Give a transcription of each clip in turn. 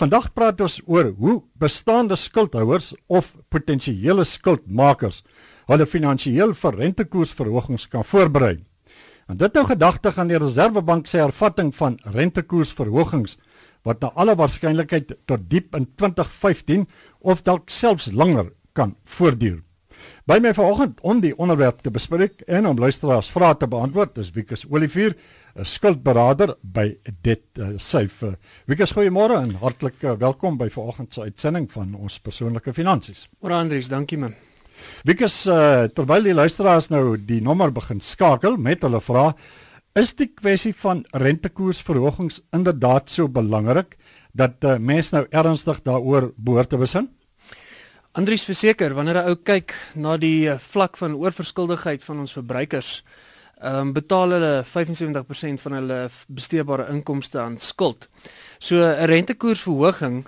Vandag praat ons oor hoe bestaande skuldhouers of potensiële skuldmakers hulle finansiëel vir rentekoersverhogings kan voorberei. En dit nou gedagte aan die Reserwebank se hervatting van rentekoersverhogings wat na alle waarskynlikheid tot diep in 2015 of dalk selfs langer kan voortduur. By my vanoggend om die onderwerp te bespreek en om luisteraars vrae te beantwoord is Wikus Olivier, 'n skuldberader by Debt uh, Safe. Wikus, goeiemôre en hartlik uh, welkom by vanoggend se uitsending van ons persoonlike finansies. Môre Andrius, dankie man. Wikus, uh, terwyl die luisteraars nou die nommer begin skakel met hulle vrae, is die kwessie van rentekoersverhogings inderdaad so belangrik dat uh, mense nou ernstig daaroor behoort te besin? Andries verseker wanneer 'n ou kyk na die eh, vlak van oorverskuldigheid van ons verbruikers, ehm um, betaal hulle 75% van hulle besteedbare inkomste aan skuld. So 'n rentekoersverhoging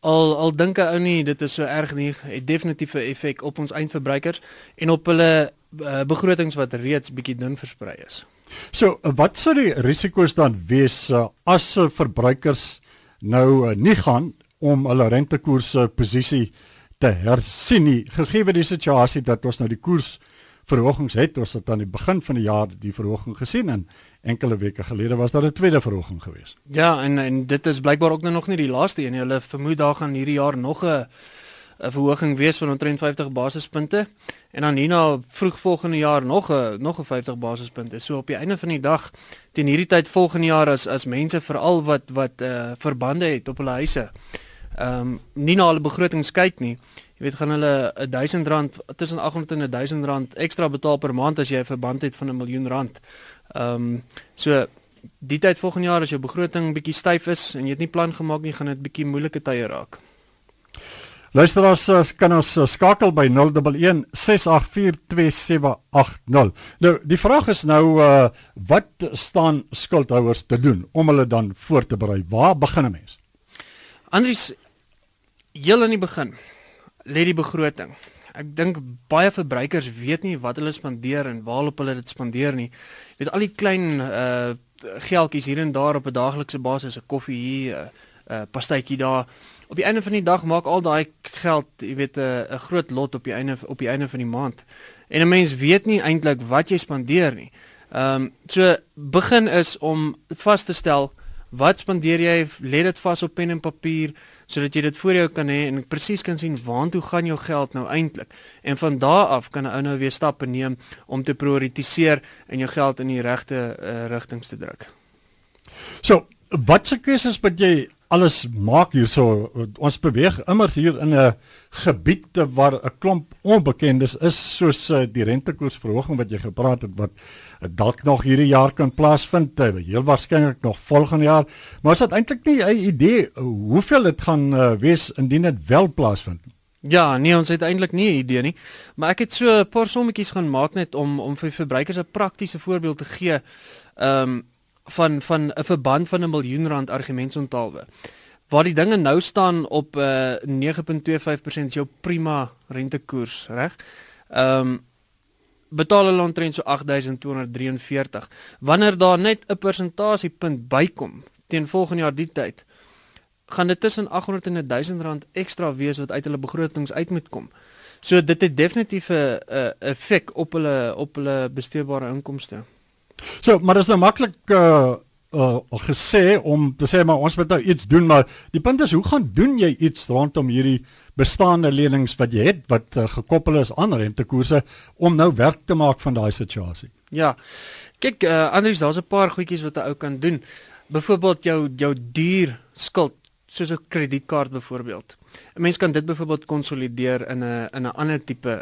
al al dink 'n ou nie dit is so erg nie, het definitief 'n effek op ons eindverbruikers en op hulle uh, begrotings wat reeds bietjie dun versprei is. So, wat sou die risiko's dan wees uh, as verbruikers nou uh, nie gaan om hulle rentekoerse posisie te hersien nie gegee die situasie dat ons nou die koers verhogings het ons het aan die begin van die jaar die verhoging gesien en enkele weke gelede was daar 'n tweede verhoging gewees. Ja en en dit is blykbaar ook nou nog nie die laaste een nie. Hulle vermoed daar gaan hierdie jaar nog 'n 'n verhoging wees van omtrent 50 basispunte en dan hierna vroeg volgende jaar nog 'n nog 'n 50 basispunte. So op die einde van die dag teen hierdie tyd volgende jaar as as mense veral wat wat uh verbande het op hulle huise ehm um, nie na hulle begrotings kyk nie. Jy weet gaan hulle 'n 1000 rand tussen 800 en 1000 rand ekstra betaal per maand as jy 'n verband het van 'n miljoen rand. Ehm um, so die tyd volgende jaar as jou begroting bietjie styf is en jy het nie plan gemaak nie, gaan dit bietjie moeilike tye raak. Luisteraars eh, kan ons eh, skakel by 011 6842780. Nou die vraag is nou uh wat staan skuldhouers te doen om hulle dan voor te berei? Waar begin 'n mens? Andries heel aan die begin lê die begroting. Ek dink baie verbruikers weet nie wat hulle spandeer en waarop hulle dit spandeer nie. Jy weet al die klein uh geldjies hier en daar op 'n daaglikse basis, 'n koffie hier, 'n uh, pastytjie daar. Op die einde van die dag maak al daai geld, jy weet 'n 'n groot lot op die einde op die einde van die maand. En 'n mens weet nie eintlik wat jy spandeer nie. Ehm um, so begin is om vas te stel Wat spandeer jy? Lê dit vas op pen en papier sodat jy dit voor jou kan hê en presies kan sien waartoe gaan jou geld nou eintlik. En van daar af kan 'n ou nou weer stappe neem om te prioritiseer en jou geld in die regte uh, rigtings te druk. So, wat se keuses moet jy alles maak hierso? Ons beweeg immers hier in 'n gebied waar 'n klomp onbekendes is soos uh, die rentekoersverhoging wat jy gepraat het wat dalk nog hierdie jaar kan plaasvind, uh, heel waarskynlik nog volgende jaar. Maar is dit eintlik nie 'n idee hoeveel dit gaan uh, wees indien dit wel plaasvind? Ja, nee, ons het eintlik nie 'n idee nie, maar ek het so 'n paar sommetjies gaan maak net om om vir verbruikers 'n praktiese voorbeeld te gee. Ehm um, van van 'n verband van 'n miljoen rand argumentsontalwe. Waar die dinge nou staan op 'n uh, 9.25% jou prima rentekoers, reg? Ehm um, betaal hulle omtrent so 8243. Wanneer daar net 'n persentasiepunt bykom teen volgende jaar die tyd, gaan dit tussen 800 en 1000 rand ekstra wees wat uit hulle begrotings uit moet kom. So dit het definitief 'n effek op hulle op hulle besteedbare inkomste. So, maar dit is nou maklik uh uh gesê om te sê maar ons moet nou iets doen, maar die punt is hoe gaan doen jy iets rondom hierdie bestaande lenings wat jy het wat uh, gekoppel is aan rentekoerse om nou werk te maak van daai situasie? Ja. Kyk, uh Andries, daar's 'n paar goedjies wat 'n ou kan doen. Byvoorbeeld jou jou duur skuld soos 'n kredietkaart byvoorbeeld. 'n Mens kan dit byvoorbeeld konsolideer in 'n in 'n ander tipe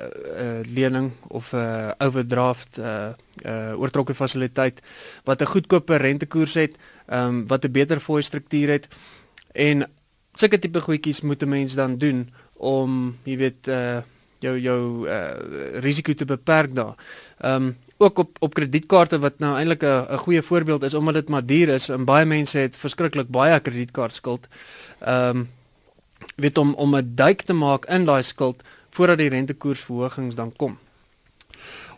uh, lening of 'n uh, overdraft uh uh oortrokke fasiliteit wat 'n goedkoper rentekoers het, ehm um, wat 'n beter fooi struktuur het en sulke tipe goedjies moet 'n mens dan doen om jy weet uh jou jou uh risiko te beperk daar. Ehm um, ook op op kredietkaarte wat nou eintlik 'n 'n goeie voorbeeld is omdat dit maar duur is en baie mense het verskriklik baie kredietkaartskuld. Ehm um, weet om om 'n duik te maak in daai skuld voordat die rentekoersverhogings dan kom.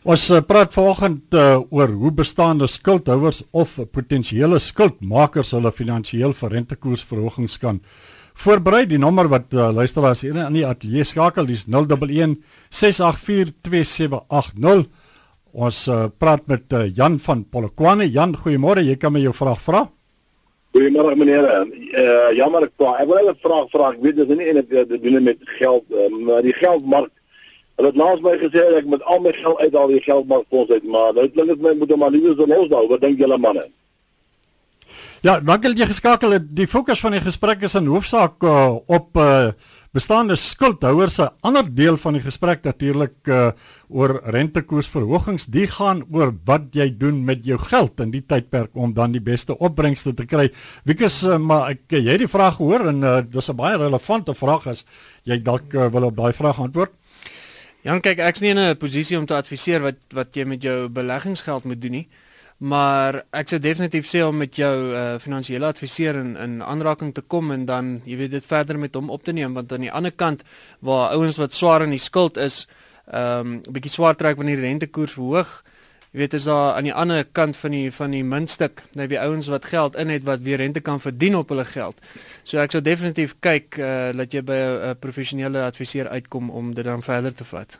Ons uh, praat vanoggend uh, oor hoe bestaande skuldhouers of potensiële skuldmakers hulle finansiëel vir rentekoersverhogings kan voorberei. Die nommer wat uh, luisteraars hier in die ateljee skakel, dis 011 684 2780. Ons uh, praat met uh, Jan van Polokwane. Jan, goeiemôre. Jy kan my jou vraag vra. Goeiemôre meneer. Uh, jammer ek vra. Ek wil 'n vraag vra. Ek weet dit is nie eintlik te doen met geld, uh, maar die geldmark Hulle het laas my gesê ek moet al my geld uithaal die geldmark fonds uit, maar nou klink dit my moet hom maar liewer so los daar. Wat dink julle manne? Ja, wat wil jy geskakel het? Die fokus van die gesprek is in hoofsaak uh, op uh, bestaande skuldhouers se ander deel van die gesprek natuurlik uh, oor rentekoersverhogings die gaan oor wat jy doen met jou geld in die tydperk om dan die beste opbrengste te kry. Wiekus uh, maar ek jy het die vraag gehoor en uh, dis 'n baie relevante vraag as jy dalk uh, wil op daai vraag antwoord. Jan kyk ek's nie in 'n posisie om te adviseer wat wat jy met jou beleggingsgeld moet doen nie maar ek sou definitief sê om met jou uh, finansiële adviseur in in aanraking te kom en dan jy weet dit verder met hom op te neem want aan die ander kant waar ouens wat swaar in die skuld is, ehm um, 'n bietjie swaar trek wanneer die rentekoers verhoog. Jy weet is daar aan die ander kant van die van die muntstuk, nou die ouens wat geld in het wat weer rente kan verdien op hulle geld. So ek sou definitief kyk uh, dat jy by 'n professionele adviseur uitkom om dit dan verder te vat.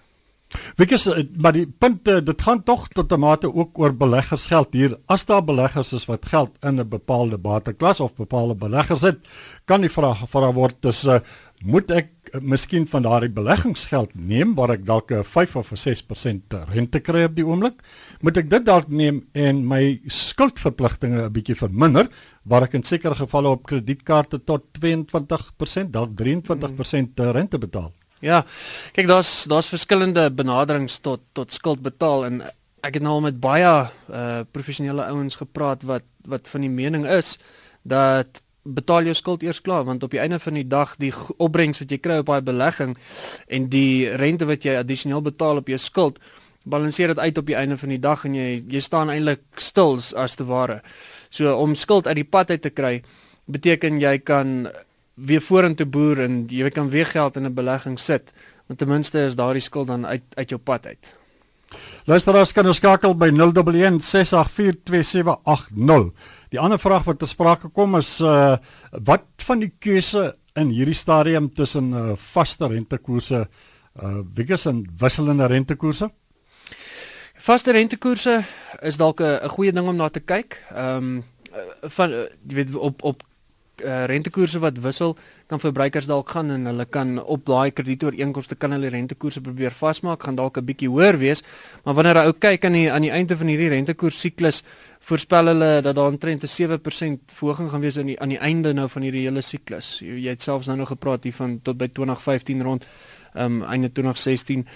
Wikus eh, maar die punt eh, dit gaan tog tot 'n mate ook oor beleggersgeld hier. As daar beleggers is wat geld in 'n bepaalde bateklas of bepaalde beleggers het, kan die vraag gevra word dis uh, moet ek miskien van daardie beleggingsgeld neem waar ek dalk 'n 5 of 'n 6% rente kry op die oomblik? Moet ek dit dalk neem en my skuldverpligtinge 'n bietjie verminder waar ek in sekere gevalle op kredietkaarte tot 22%, dalk 23% rente betaal? Ja. Kyk, daar's daar's verskillende benaderings tot tot skuld betaal en ek het nou al met baie uh professionele ouens gepraat wat wat van die mening is dat betaal jou skuld eers klaar want op die einde van die dag die opbrengs wat jy kry op daai belegging en die rente wat jy addisioneel betaal op jou skuld balanseer dit uit op die einde van die dag en jy jy staan eintlik stil as te ware. So om skuld uit die pad uit te kry beteken jy kan weer vorentoe boer en jy kan weer geld in 'n belegging sit, want ten minste is daardie skuld dan uit uit jou pad uit. Luisteraars kan ons skakel by 0116842780. Die ander vraag wat ter sprake kom is uh wat van die keuse in hierdie stadium tussen uh vaste rentekoerse uh wiggers en wisselende rentekoerse? Vaste rentekoerse is dalk 'n goeie ding om na te kyk. Ehm um, van jy weet op op uh, rentekoerse wat wissel, kan verbruikers dalk gaan en hulle kan op daai kredietooreenkomste kan hulle rentekoerse probeer vasmaak, gaan dalk 'n bietjie hoër wees, maar wanneer jy ou kyk aan die aan die einde van hierdie rentekoers siklus, voorspel hulle dat daar omtrent 'n 7% verhoging gaan wees aan die aan die einde nou van hierdie hele siklus. Jy, jy het selfs nou nog gepraat hier van tot by 2015 rond ehm um, einde 2016.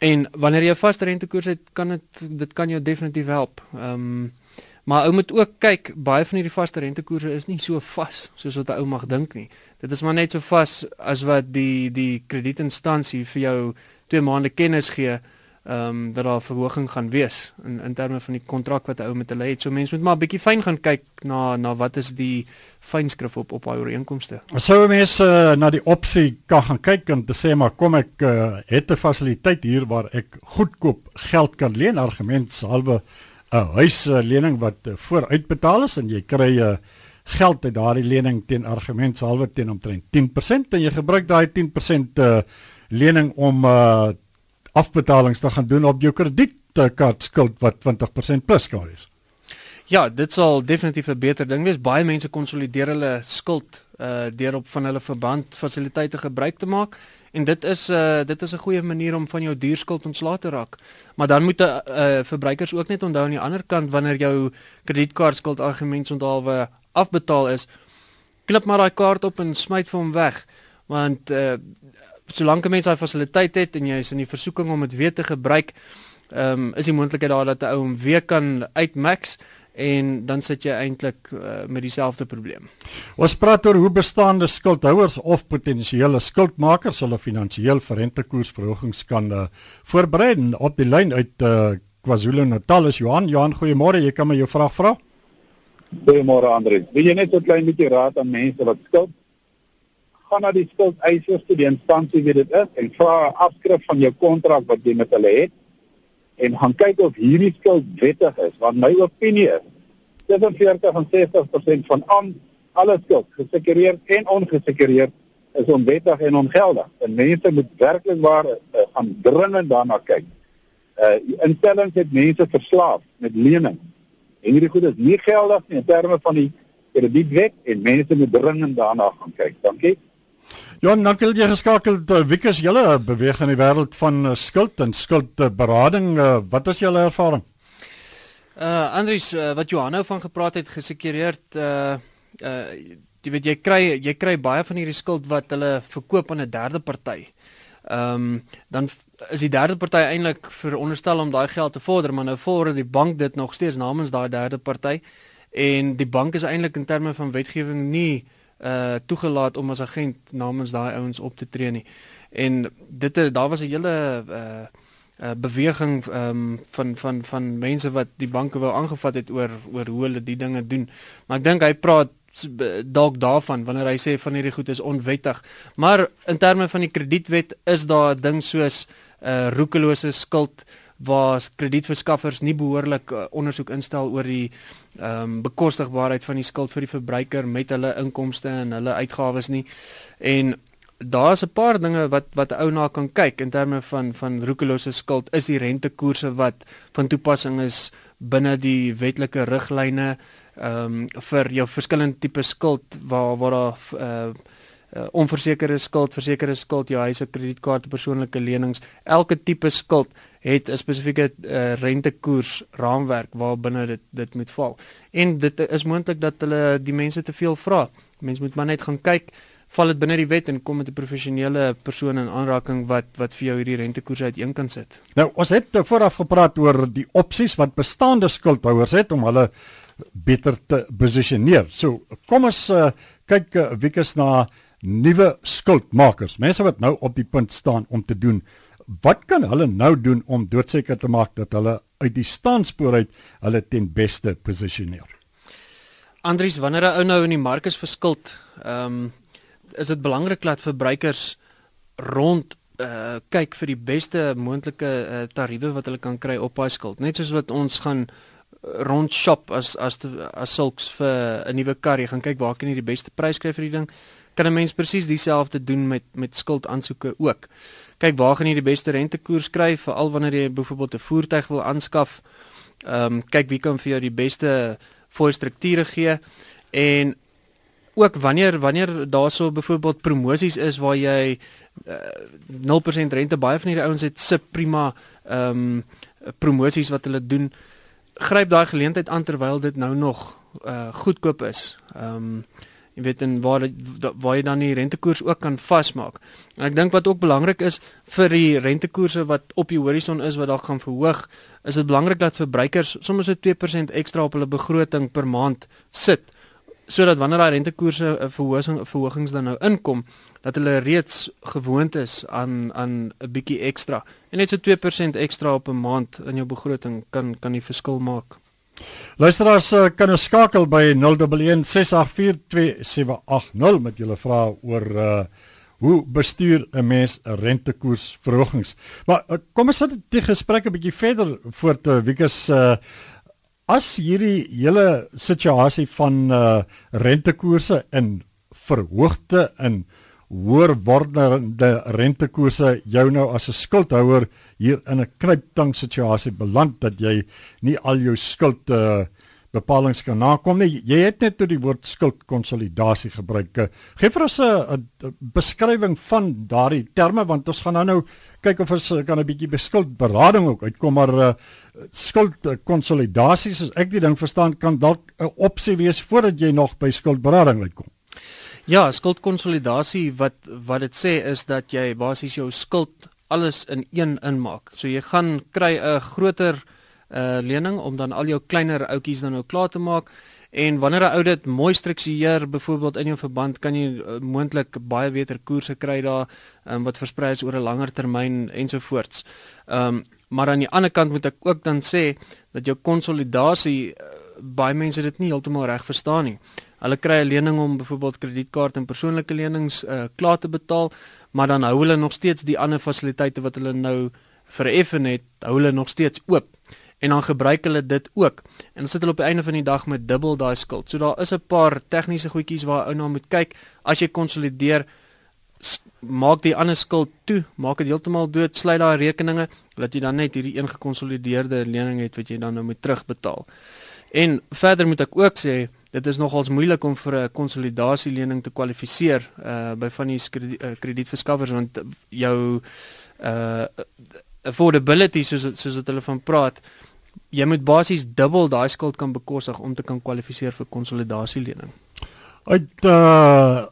En wanneer jy 'n vaste rentekoers het, kan dit dit kan jou definitief help. Ehm um, Maar ou moet ook kyk, baie van hierdie vaste rentekoerse is nie so vas soos wat 'n ou mag dink nie. Dit is maar net so vas as wat die die kredietinstansie vir jou 2 maande kennis gee, ehm um, dat daar verhoging gaan wees in in terme van die kontrak wat 'n ou met hulle het. So mense moet maar 'n bietjie fyn gaan kyk na na wat is die fynskrif op op daai ooreenkomste. Sou mense uh, na die opsie kan gaan kyk en te sê maar kom ek uh, het 'n fasiliteit hier waar ek goedkoop geld kan leen argument salwe 'n huislening wat uh, vooruitbetaal is en jy kry 'n uh, geld uit daardie lening teen argument salwe teen omtrent 10% en jy gebruik daai 10% uh, lening om uh, afbetalings te gaan doen op jou kredietkaart skuld wat 20% plus kan wees. Ja, dit sal definitief 'n beter ding wees. Baie mense konsolideer hulle skuld uh deur op van hulle verband fasiliteite gebruik te maak En dit is 'n uh, dit is 'n goeie manier om van jou duurskuld ontslae te raak. Maar dan moet 'n uh, uh, verbruikers ook net onthou aan die ander kant wanneer jou kredietkaartskuld argument onthaalwe afbetaal is, klip maar daai kaart op en smyt vir hom weg. Want uh, solank 'n mens daai fasiliteit het en jy is in die versoeking om dit weer te gebruik, ehm um, is die moontlikheid daar dat 'n ou hom weer kan uitmax en dan sit jy eintlik uh, met dieselfde probleem. Ons praat oor hoe bestaande skuldhouers of potensiële skuldmakers hulle finansiëel rentekoersverhogings kan uh, voorberei op die lyn uit uh, KwaZulu-Natal is Johan. Johan, goeiemôre. Jy kan my jou vraag vra. Goeiemôre Andre. Wil jy net 'n klein bietjie raad aan mense wat skuld gaan na die skuldeisers toe die instansie wie dit is en vra 'n afskrif van jou kontrak wat jy met hulle het en gaan kyk of hierdie skuld wettig is want my opinie is tussen 40 en 60% van aan Alle skuld, gesekureerd en ongesekureerd, is onwettig en ongeldig. En mense moet werklik waar uh, gaan dringend daarna kyk. Uh instellings het mense verslaaf met lenings. En hierdie goed is nie geldig nie in terme van die kredietwet en mense moet dringend daarna gaan kyk. Dankie. Ja, dan kan jy geskakel uh, Wiekes julle beweeg in die wêreld van uh, skuld en skuldberading. Uh, wat is julle ervaring? Uh Andries, uh, wat Johanna van gepraat het gesekureerd uh uh jy weet jy kry jy kry baie van hierdie skuld wat hulle verkoop aan 'n derde party. Ehm um, dan is die derde party eintlik veronderstel om daai geld te vorder, maar nou vorder die bank dit nog steeds namens daai derde party en die bank is eintlik in terme van wetgewing nie uh toegelaat om as agent namens daai ouens op te tree nie. En dit daar was 'n hele uh uh beweging um, van van van mense wat die banke wou aangevat het oor oor hoe hulle die dinge doen. Maar ek dink hy praat dalk daarvan wanneer hy sê van hierdie goed is onwettig. Maar in terme van die kredietwet is daar 'n ding soos uh, roekelose skuld waar kredietverskaffers nie behoorlik uh, ondersoek instel oor die ehm um, bekostigbaarheid van die skuld vir die verbruiker met hulle inkomste en hulle uitgawes nie. En daar's 'n paar dinge wat wat ou na kan kyk in terme van van roekelose skuld is die rentekoerse wat van toepassing is binne die wetlike riglyne ehm um, vir jou verskillende tipe skuld waar waar daar uh, uh onversekerde skuld, versekerde skuld, jou huise, kredietkaarte, persoonlike lenings, elke tipe skuld het 'n spesifieke uh, rentekoers raamwerk waar binne dit dit moet val. En dit is moontlik dat hulle die mense te veel vra. Mense moet maar net gaan kyk val dit binne die wet en kom met 'n professionele persoon in aanraking wat wat vir jou hierdie rentekoerse uiteen kan sit. Nou, ons het vooraf gepraat oor die opsies wat bestaande skuldhouers het om hulle beter te posisioneer. So, kom ons uh, kyk uh, wiekies na nuwe skuldmakers. Mense wat nou op die punt staan om te doen. Wat kan hulle nou doen om doodseker te maak dat hulle uit die standspoor uit hulle ten beste posisioneer? Andries, wanneer 'n ou nou in die mark is verskuld, ehm um, is dit belangrik dat verbruikers rond uh kyk vir die beste moontlike uh, tariewe wat hulle kan kry op daai skuld. Net soos wat ons gaan rond shop as as te, as sulks vir 'n nuwe kar, jy gaan kyk waar kan jy die beste prys kry vir die ding. Kan 'n mens presies dieselfde doen met met skuldaansoeke ook. Kyk waar gaan jy die beste rentekoers kry veral wanneer jy byvoorbeeld 'n voertuig wil aanskaf. Ehm um, kyk wie kan vir jou die beste fooi strukture gee en ook wanneer wanneer daarso byvoorbeeld promosies is waar jy uh, eh, 0% rente baie van hierdie ouens het sub prima ehm um, promosies wat hulle doen gryp daai geleentheid aan terwyl dit nou nog uh goedkoop is. Ehm um, jy weet en waar waar jy dan die rentekoers ook kan vasmaak. En ek dink wat ook belangrik is vir die rentekoerse wat op die horison is wat dalk gaan verhoog, is dit belangrik dat verbruikers sommer so 2% ekstra op hulle begroting per maand sit sodat wanneer daai rentekoerse 'n uh, verhoging verhogings dan nou inkom, dat hulle reeds gewoond is aan aan 'n bietjie ekstra. En net so 2% ekstra op 'n maand in jou begroting kan kan die verskil maak. Luisteraars uh, kan ons skakel by 0116842780 met julle vrae oor uh hoe bestuur 'n mens rentekoersverhogings. Maar uh, kom ons sit die gesprek 'n bietjie verder voort uh, Wikus uh as hierdie hele situasie van uh rentekoerse in verhoogde in hoër wordende rentekoerse jou nou as 'n skuldhouer hier in 'n knyptang situasie beland dat jy nie al jou skuld uh, bepalinge kan nakom nie. Jy het net tot die woord skuldkonsolidasie gebruik. Geef vir ons 'n beskrywing van daardie terme want ons gaan nou nou kyk of ons kan 'n bietjie beskuldberading ook uitkom maar uh, skuldkonsolidasie soos ek die ding verstaan kan dalk 'n opsie wees voordat jy nog by skuldberading uitkom. Ja, skuldkonsolidasie wat wat dit sê is dat jy basies jou skuld alles in een inmaak. So jy gaan kry 'n groter uh lening om dan al jou kleiner outjies dan nou klaar te maak en wanneer 'n ou dit mooi struktureer byvoorbeeld in jou verband kan jy uh, moontlik baie beter koerse kry daar um, wat versprei is oor 'n langer termyn ensovoorts. Um maar aan die ander kant moet ek ook dan sê dat jou konsolidasie uh, baie mense dit nie heeltemal reg verstaan nie. Hulle kry 'n lening om byvoorbeeld kredietkaart en persoonlike lenings uh, klaar te betaal, maar dan hou hulle nog steeds die ander fasiliteite wat hulle nou vereffen het, hou hulle nog steeds oop. en dan gebruik hulle dit ook. En dan sit hulle op die einde van die dag met dubbel daai skuld. So daar is 'n paar tegniese goedjies waar ou na moet kyk as jy konsolideer maak die ander skuld toe, maak dit heeltemal dood, sluit daai rekeninge dat jy dan net hierdie een gekonsolideerde lening het wat jy dan nou moet terugbetaal. En verder moet ek ook sê dit is nogals moeilik om vir 'n konsolidasielening te kwalifiseer uh by van die uh, kredietverskaffers want jou uh affordability soos soos dit hulle van praat jy moet basies dubbel daai skuld kan bekostig om te kan kwalifiseer vir konsolidasielening. Uit uh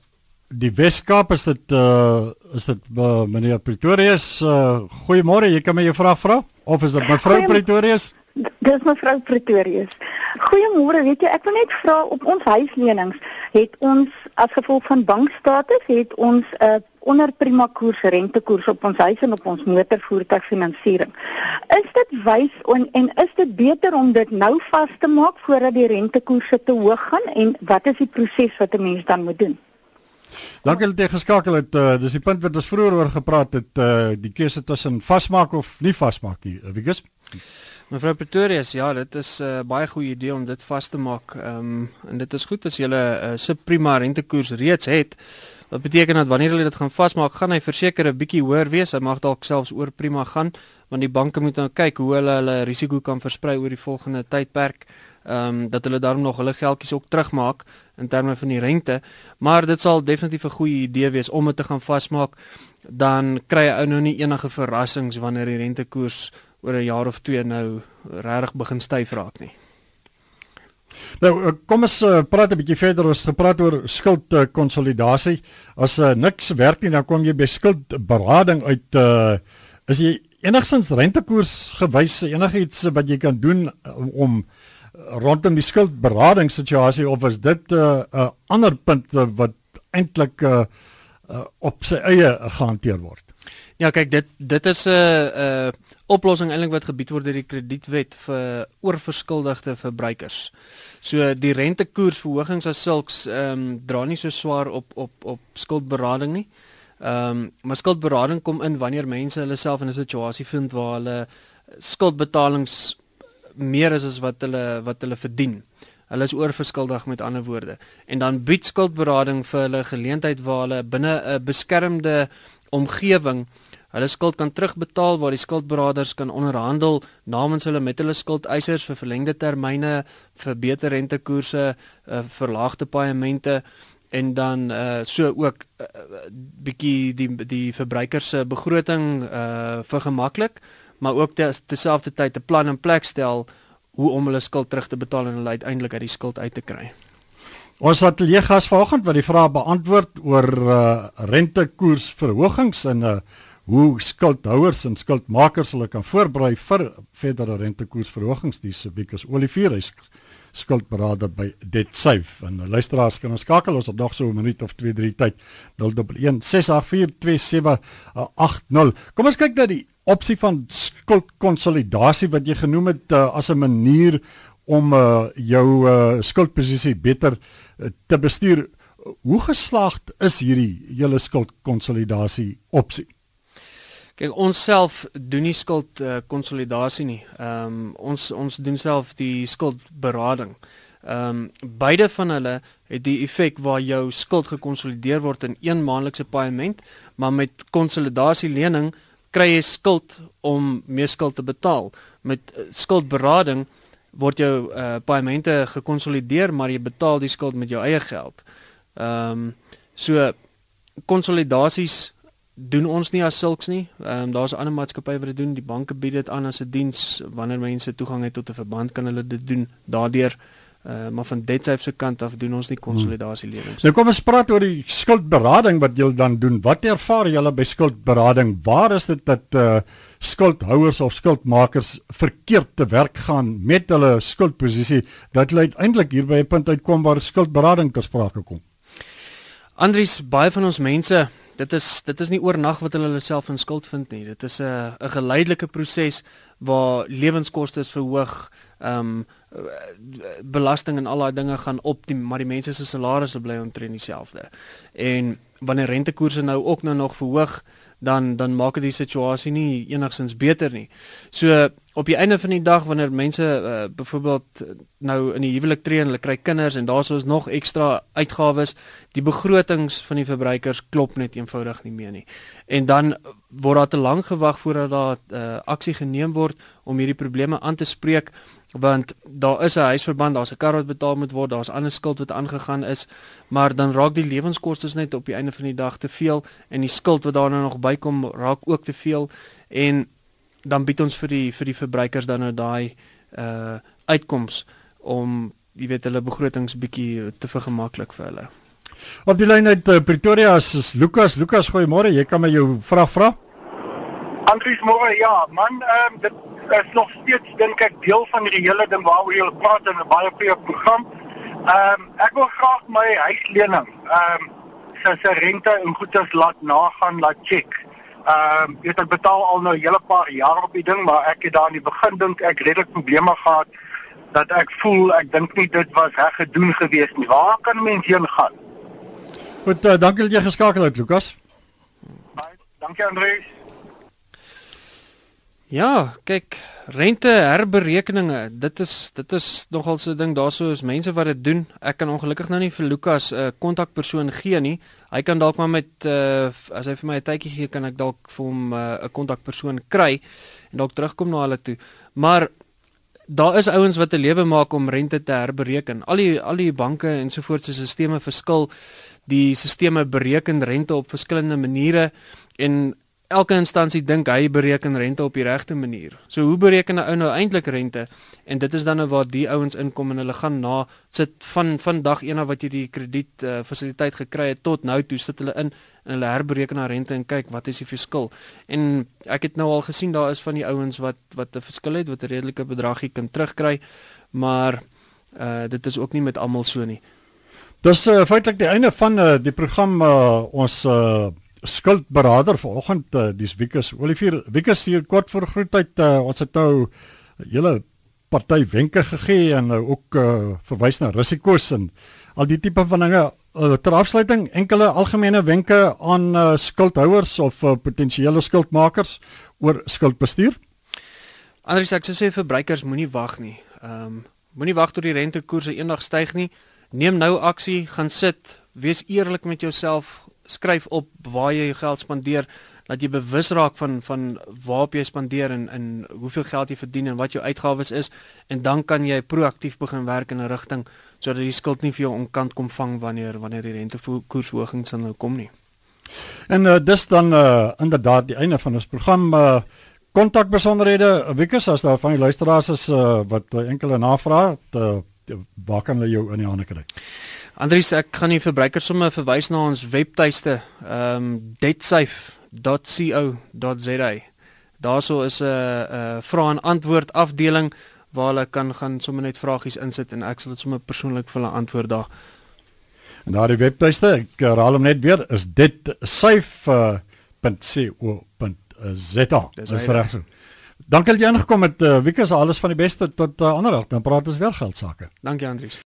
die Weskaap is dit uh is dit uh, meneer Pretorius uh goeiemôre jy kan my 'n vraag vra of is dit mevrou Pretorius? Dis mevrou Pretorius. Goeiemôre, weet jy, ek wil net vra op ons huislenings het ons as gevolg van bankstatus het ons 'n uh, onder prima koers rentekoers op ons huis en op ons motorvoertuigfinansiering. Is dit wys en, en is dit beter om dit nou vas te maak voordat die rentekoerse te hoog gaan en wat is die proses wat 'n mens dan moet doen? Dankie dat jy geskakel het. Uh, dis die punt wat ons vroeër oor gepraat het, uh, die keuse tussen vasmaak of nie vasmaak nie. Wikus? Mevrou Pretorius, ja, dit is 'n uh, baie goeie idee om dit vas te maak. Ehm um, en dit is goed as jy 'n uh, subprima rentekoers reeds het. Wat beteken dat wanneer hulle dit gaan vasmaak, gaan hy verseker 'n bietjie hoër wees. Hy mag dalk selfs oor prima gaan, want die banke moet nou kyk hoe hulle hulle risiko kan versprei oor die volgende tydperk. Ehm um, dat hulle daarom nog hulle geldjies ook terugmaak in terme van die rente. Maar dit sal definitief 'n goeie idee wees om dit te gaan vasmaak. Dan kry jy ou nou nie enige verrassings wanneer die rentekoers oor 'n jaar of twee nou regtig begin styf raak nie. Nou eh, kom ons uh, praat 'n bietjie verder ons gepraat oor skuldkonsolidasie. Uh, As uh, niks werk nie dan kom jy by skuldberading uit uh, is jy enigstens rentekoers gewys enigiets wat jy kan doen om, om rondom die skuldberading situasie of is dit 'n uh, uh, ander punt uh, wat eintlik uh, uh, op sy eie gehanteer word? Ja, kyk dit dit is 'n uh, uh, oplossing eintlik wat gebied word deur die kredietwet vir oorverskuldigde verbruikers. So die rentekoersverhogings as sulks ehm um, dra nie so swaar op op op skuldberading nie. Ehm um, maar skuldberading kom in wanneer mense hulle self in 'n situasie vind waar hulle skuldbetalings meer is as wat hulle wat hulle verdien. Hulle is oorverskuldig met ander woorde. En dan bied skuldberading vir hulle geleentheid waar hulle binne 'n beskermde omgewing hulle skuld kan terugbetaal waar die skuldberaders kan onderhandel namens hulle met hulle skuldeisers vir verlengde termyne, vir beter rentekoerse, uh, verlaagde paemente en dan uh so ook uh, bietjie die die verbruiker se begroting uh vergemaklik, maar ook terselfdertyd 'n plan in plek stel hoe om hulle skuld terug te betaal en hulle uiteindelik uit die skuld uit te kry. Ons ateljee gas vanoggend wat die vrae beantwoord oor uh rentekoersverhogings en uh hoe skuldhouers en skuldmakers hulle kan voorberei vir verdere rentekoersverhogings. Dis Wikus Olivier, hy skuldberader by DebtSafe. En luisteraars kan ons skakel ons het nog so 'n minuut of 2 3 tyd 0116427880. Kom ons kyk na die opsie van skuldkonsolidasie wat jy genoem het uh, as 'n manier om uh, jou uh, skuldposisie beter uh, te bestuur. Hoe geslaagd is hierdie hele skuldkonsolidasie opsie? Kyk, ons self doen nie skuld uh, konsolidasie nie. Ehm um, ons ons doen self die skuldberading. Ehm um, beide van hulle het die effek waar jou skuld gekonsolideer word in een maandelikse paaiement, maar met konsolidasie lening kry jy skuld om meer skuld te betaal. Met uh, skuldberading word jou uh, paaimente gekonsolideer, maar jy betaal die skuld met jou eie geld. Ehm um, so konsolidasies doen ons nie as sulks nie. Ehm um, daar's ander maatskappye wat dit doen. Die banke bied dit aan as 'n diens wanneer mense toegang het tot 'n verband kan hulle dit doen. Daardeur uh, maar van DebtSafe se kant af doen ons nie konsolidasielenings. Nou kom ons praat oor die skuldberading wat julle dan doen. Wat ervaar julle by skuldberading? Waar is dit dat uh, skuldhouers of skuldmakers verkeerd te werk gaan met hulle skuldposisie dat hulle uiteindelik hier by 'n punt uitkom waar skuldberading ter sprake kom? Andries, baie van ons mense dit is dit is nie oornag wat hulle hulle self in skuld vind nie. Dit is 'n 'n geleidelike proses waar lewenskoste verhoog, ehm um, belasting en al daai dinge gaan op, die, maar die mense se salarisse bly omtrent dieselfde. En wanneer rentekoerse nou ook nou nog verhoog, dan dan maak dit die situasie nie enigsins beter nie. So op die einde van die dag wanneer mense uh, byvoorbeeld nou in die huwelik tree en hulle kry kinders en daar's ons nog ekstra uitgawes, die begrotings van die verbruikers klop net eenvoudig nie meer nie. En dan word daar te lank gewag voordat daar uh, aksie geneem word om hierdie probleme aan te spreek want daar is 'n huisverband, daar's 'n kar wat betaal moet word, daar's ander skuld wat aangegaan is, maar dan raak die lewenskoste net op die einde van die dag te veel en die skuld wat daarna nog bykom raak ook te veel en dan bied ons vir die vir die verbruikers dan nou daai uh uitkoms om jy weet hulle begrotings bietjie te vergemaklik vir hulle. Op die lyn uit uh, Pretoria is Lukas. Lukas, goeiemôre. Jy kan my jou vraag vra. Andries môre, ja, man, ehm um, dit is nog steeds dink ek deel van die hele ding waaroor jy praat in 'n baie goeie program. Ehm um, ek wil graag my huislening ehm um, sy sy rente en goederes laat nagaan, laat check. Ehm um, ek het betaal al nou 'n hele paar jaar op die ding, maar ek het daar in die begin dink ek redelik probleme gehad dat ek voel ek dink nie dit was reg gedoen gewees nie. Waar kan mens heen gaan? Goed, uh, dankie dat jy geskakel het, Lukas. Baie dankie Andreus. Ja, kyk, rente herberekeninge, dit is dit is nogal so 'n ding daarso is mense wat dit doen. Ek kan ongelukkig nou nie vir Lukas 'n uh, kontakpersoon gee nie. Hy kan dalk maar met uh, as hy vir my 'n tydjie gee, kan ek dalk vir hom 'n uh, kontakpersoon kry en dalk terugkom na hulle toe. Maar daar is ouens wat 'n lewe maak om rente te herbereken. Al die al die banke en so voort se stelsels verskil. Die stelsels bereken rente op verskillende maniere en elke instansie dink hy bereken rente op die regte manier. So hoe bereken 'n ou nou eintlik rente? En dit is dan nou waar die ouens inkom en hulle gaan na sit van van dag 1 af wat jy die krediet uh, fasiliteit gekry het tot nou toe sit hulle in en hulle herbereken na rente en kyk wat is die verskil. En ek het nou al gesien daar is van die ouens wat wat 'n verskil het wat 'n redelike bedragie kan terugkry, maar uh dit is ook nie met almal so nie. Dis uh, feitelik die einde van uh, die program uh, ons uh skuldberader vanoggend uh, dis Wikus. Olivier Wikus hier kort voor groetheid uh, ons het nou hele party wenke gegee en uh, ook uh, verwys na risiko's en al die tipe van dinge. Uh, ter afsluiting enkele algemene wenke aan uh, skuldhouers of uh, potensiële skuldmakers oor skuldbestuur Anders ek sou sê verbruikers moenie wag nie. Ehm um, moenie wag tot die rentekoerse eendag styg nie. Neem nou aksie gaan sit wees eerlik met jouself skryf op waar jy jou geld spandeer dat jy bewus raak van van waarop jy spandeer en en hoeveel geld jy verdien en wat jou uitgawes is en dan kan jy proaktief begin werk in 'n rigting sodat die skuld nie vir jou onkant kom vang wanneer wanneer die rentekoersverhogings dan nou kom nie. En uh, dis dan uh, inderdaad die einde van ons program uh kontak besonderhede Wikus as daar van die luisteraars is uh, wat uh, enkele navrae uh, waar kan hulle jou in die hande kry? Andries, ek gaan die verbruikers sommer verwys na ons webtuiste, ehm um, debtsafe.co.za. Daarso is 'n uh, 'n uh, vrae en antwoord afdeling waar hulle kan gaan sommer net vragies insit en ek sal dit sommer persoonlik vir hulle antwoord daar. En daardie webtuiste, ek herhaal hom net weer, is debtsafe.co.za. Dis reg. Dankie dat jy aangekom het. Uh, Wieke, alles van die beste tot uh, ander dag. Dan praat ons weer geld sake. Dankie Andries.